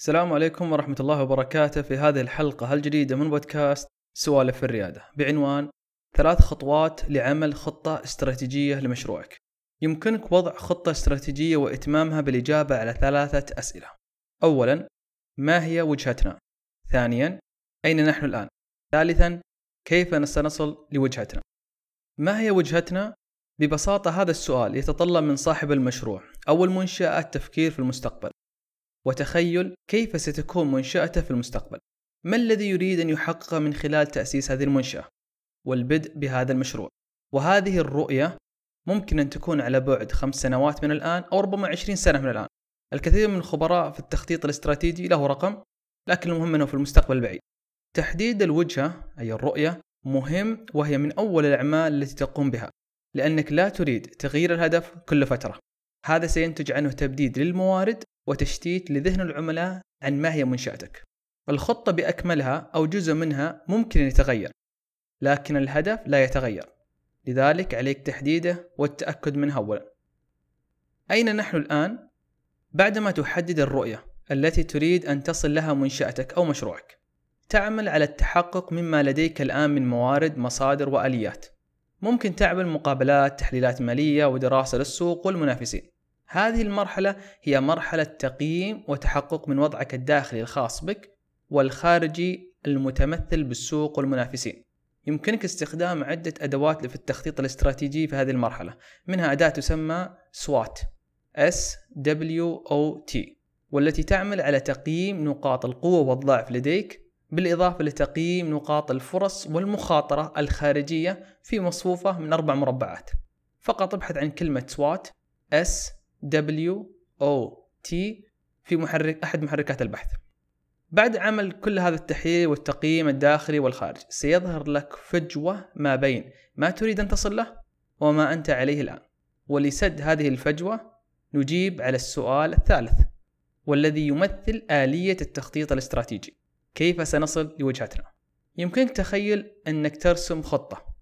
السلام عليكم ورحمة الله وبركاته في هذه الحلقة الجديدة من بودكاست سوالف في الريادة بعنوان ثلاث خطوات لعمل خطة استراتيجية لمشروعك. يمكنك وضع خطة استراتيجية وإتمامها بالإجابة على ثلاثة أسئلة. أولاً ما هي وجهتنا؟ ثانياً أين نحن الآن؟ ثالثاً كيف سنصل لوجهتنا؟ ما هي وجهتنا؟ ببساطة هذا السؤال يتطلب من صاحب المشروع أو المنشأة التفكير في المستقبل وتخيل كيف ستكون منشأته في المستقبل. ما الذي يريد أن يحققه من خلال تأسيس هذه المنشأة؟ والبدء بهذا المشروع. وهذه الرؤية ممكن أن تكون على بعد خمس سنوات من الآن أو ربما عشرين سنة من الآن. الكثير من الخبراء في التخطيط الاستراتيجي له رقم لكن المهم أنه في المستقبل البعيد تحديد الوجهة أي الرؤية مهم وهي من أول الأعمال التي تقوم بها لأنك لا تريد تغيير الهدف كل فترة. هذا سينتج عنه تبديد للموارد وتشتيت لذهن العملاء عن ما هي منشأتك. الخطة بأكملها أو جزء منها ممكن أن يتغير لكن الهدف لا يتغير. لذلك عليك تحديده والتأكد منه أولا. أين نحن الآن؟ بعدما تحدد الرؤية التي تريد أن تصل لها منشأتك أو مشروعك تعمل على التحقق مما لديك الآن من موارد مصادر وآليات. ممكن تعمل مقابلات تحليلات مالية ودراسة للسوق والمنافسين. هذه المرحلة هي مرحلة تقييم وتحقق من وضعك الداخلي الخاص بك والخارجي المتمثل بالسوق والمنافسين. يمكنك استخدام عدة أدوات في التخطيط الاستراتيجي في هذه المرحلة. منها أداة تسمى SWOT S W O T والتي تعمل على تقييم نقاط القوة والضعف لديك بالإضافة لتقييم نقاط الفرص والمخاطرة الخارجية في مصفوفة من أربع مربعات. فقط ابحث عن كلمة SWOT S W O T في محرك أحد محركات البحث. بعد عمل كل هذا التحليل والتقييم الداخلي والخارجي سيظهر لك فجوة ما بين ما تريد أن تصل له وما أنت عليه الآن. ولسد هذه الفجوة نجيب على السؤال الثالث والذي يمثل آلية التخطيط الاستراتيجي. كيف سنصل لوجهتنا؟ يمكنك تخيل أنك ترسم خطة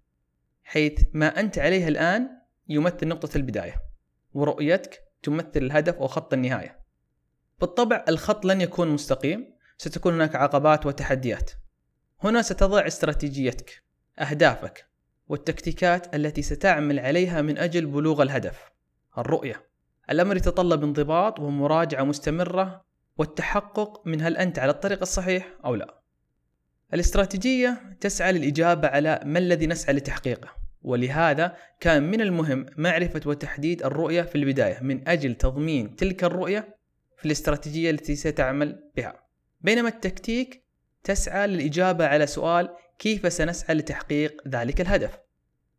حيث ما أنت عليه الآن يمثل نقطة البداية. ورؤيتك تمثل الهدف أو خط النهاية. بالطبع الخط لن يكون مستقيم ستكون هناك عقبات وتحديات. هنا ستضع استراتيجيتك أهدافك والتكتيكات التي ستعمل عليها من أجل بلوغ الهدف. الرؤية الأمر يتطلب انضباط ومراجعة مستمرة والتحقق من هل أنت على الطريق الصحيح أو لا. الاستراتيجية تسعى للإجابة على ما الذي نسعى لتحقيقه. ولهذا كان من المهم معرفة وتحديد الرؤية في البداية من أجل تضمين تلك الرؤية في الاستراتيجية التي ستعمل بها. بينما التكتيك تسعى للإجابة على سؤال كيف سنسعى لتحقيق ذلك الهدف.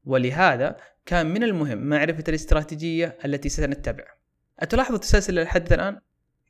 ولهذا كان من المهم معرفة الاستراتيجية التي سنتبع. أتلاحظ التسلسل الحدث الآن؟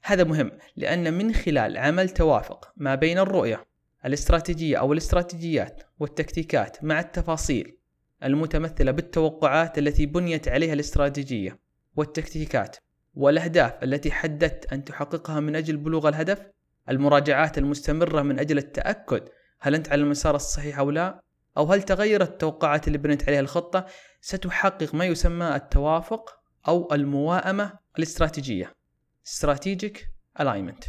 هذا مهم لأن من خلال عمل توافق ما بين الرؤية الاستراتيجية أو الاستراتيجيات والتكتيكات مع التفاصيل المتمثلة بالتوقعات التي بنيت عليها الاستراتيجية والتكتيكات والأهداف التي حددت أن تحققها من أجل بلوغ الهدف المراجعات المستمرة من أجل التأكد هل أنت على المسار الصحيح أو لا أو هل تغيرت التوقعات اللي بنيت عليها الخطة ستحقق ما يسمى التوافق أو المواءمة الاستراتيجية Strategic Alignment.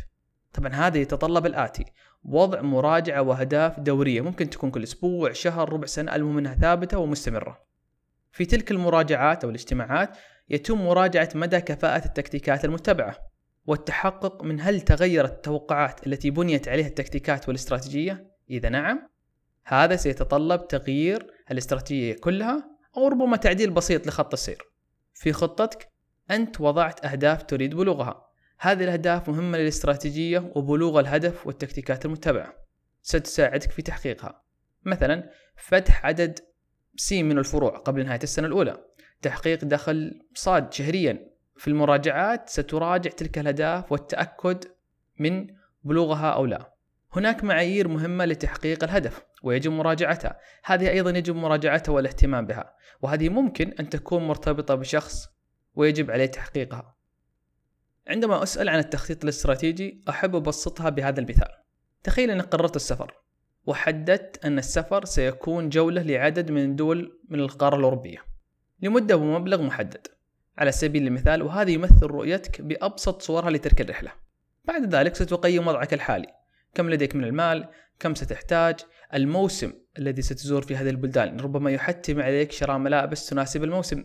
طبعا هذا يتطلب الآتي. وضع مراجعة وأهداف دورية. ممكن تكون كل أسبوع شهر ربع سنة المهم أنها ثابتة ومستمرة. في تلك المراجعات أو الاجتماعات يتم مراجعة مدى كفاءة التكتيكات المتبعة والتحقق من هل تغيرت التوقعات التي بنيت عليها التكتيكات والاستراتيجية؟ إذا نعم هذا سيتطلب تغيير الاستراتيجية كلها أو ربما تعديل بسيط لخط السير. في خطتك أنت وضعت أهداف تريد بلوغها. هذه الأهداف مهمة للاستراتيجية وبلوغ الهدف والتكتيكات المتبعة. ستساعدك في تحقيقها. مثلا فتح عدد سي من الفروع قبل نهاية السنة الأولى. تحقيق دخل صاد شهريا. في المراجعات ستراجع تلك الأهداف والتأكد من بلوغها أو لا. هناك معايير مهمة لتحقيق الهدف ويجب مراجعتها. هذه أيضا يجب مراجعتها والاهتمام بها. وهذه ممكن أن تكون مرتبطة بشخص ويجب عليه تحقيقها. عندما أسأل عن التخطيط الاستراتيجي أحب أبسطها بهذا المثال. تخيل أنك قررت السفر وحددت أن السفر سيكون جولة لعدد من الدول من القارة الأوروبية. لمدة ومبلغ محدد. على سبيل المثال وهذا يمثل رؤيتك بأبسط صورها لتلك الرحلة. بعد ذلك ستقيم وضعك الحالي. كم لديك من المال؟ كم ستحتاج؟ الموسم الذي ستزور في هذه البلدان ربما يحتم عليك شراء ملابس تناسب الموسم.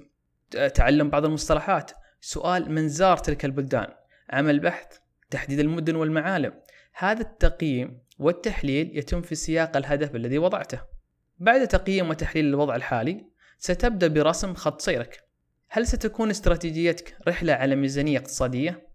تعلم بعض المصطلحات. سؤال من زار تلك البلدان. عمل بحث تحديد المدن والمعالم. هذا التقييم والتحليل يتم في سياق الهدف الذي وضعته. بعد تقييم وتحليل الوضع الحالي ستبدأ برسم خط سيرك. هل ستكون استراتيجيتك رحلة على ميزانية اقتصادية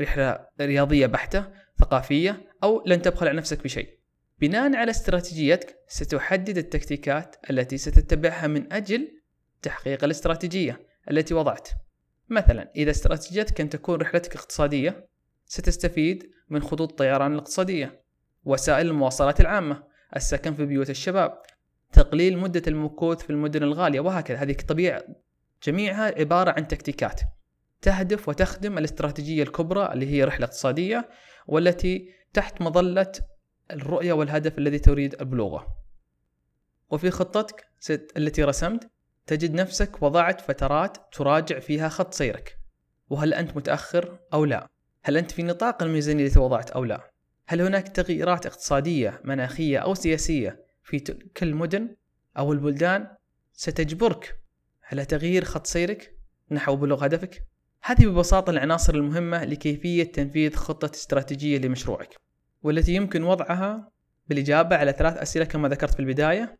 رحلة رياضية بحتة ثقافية أو لن تبخل على نفسك بشيء؟ بناء على استراتيجيتك ستحدد التكتيكات التي ستتبعها من أجل تحقيق الاستراتيجية التي وضعت. مثلا إذا استراتيجيتك أن تكون رحلتك اقتصادية ستستفيد من خطوط الطيران الاقتصادية وسائل المواصلات العامة السكن في بيوت الشباب تقليل مدة المكوث في المدن الغالية وهكذا. هذه طبيعة جميعها عبارة عن تكتيكات. تهدف وتخدم الاستراتيجية الكبرى اللي هي رحلة اقتصادية والتي تحت مظلة الرؤية والهدف الذي تريد بلوغه وفي خطتك التي رسمت تجد نفسك وضعت فترات تراجع فيها خط سيرك. وهل أنت متأخر أو لا؟ هل أنت في نطاق الميزانية التي وضعت أو لا؟ هل هناك تغييرات اقتصادية مناخية أو سياسية في تلك المدن أو البلدان ستجبرك؟ على تغيير خط سيرك نحو بلوغ هدفك؟ هذه ببساطة العناصر المهمة لكيفية تنفيذ خطة استراتيجية لمشروعك والتي يمكن وضعها بالإجابة على ثلاث أسئلة كما ذكرت في البداية.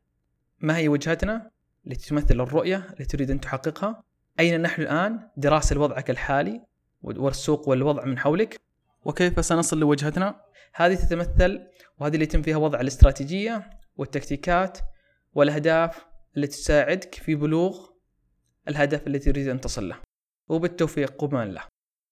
ما هي وجهتنا؟ التي تمثل الرؤية التي تريد أن تحققها. أين نحن الآن؟ دراسة لوضعك الحالي والسوق والوضع من حولك. وكيف سنصل لوجهتنا؟ هذه تتمثل وهذه اللي يتم فيها وضع الاستراتيجية والتكتيكات والأهداف التي تساعدك في بلوغ الهدف الذي تريد أن تصل له. وبالتوفيق قبان له.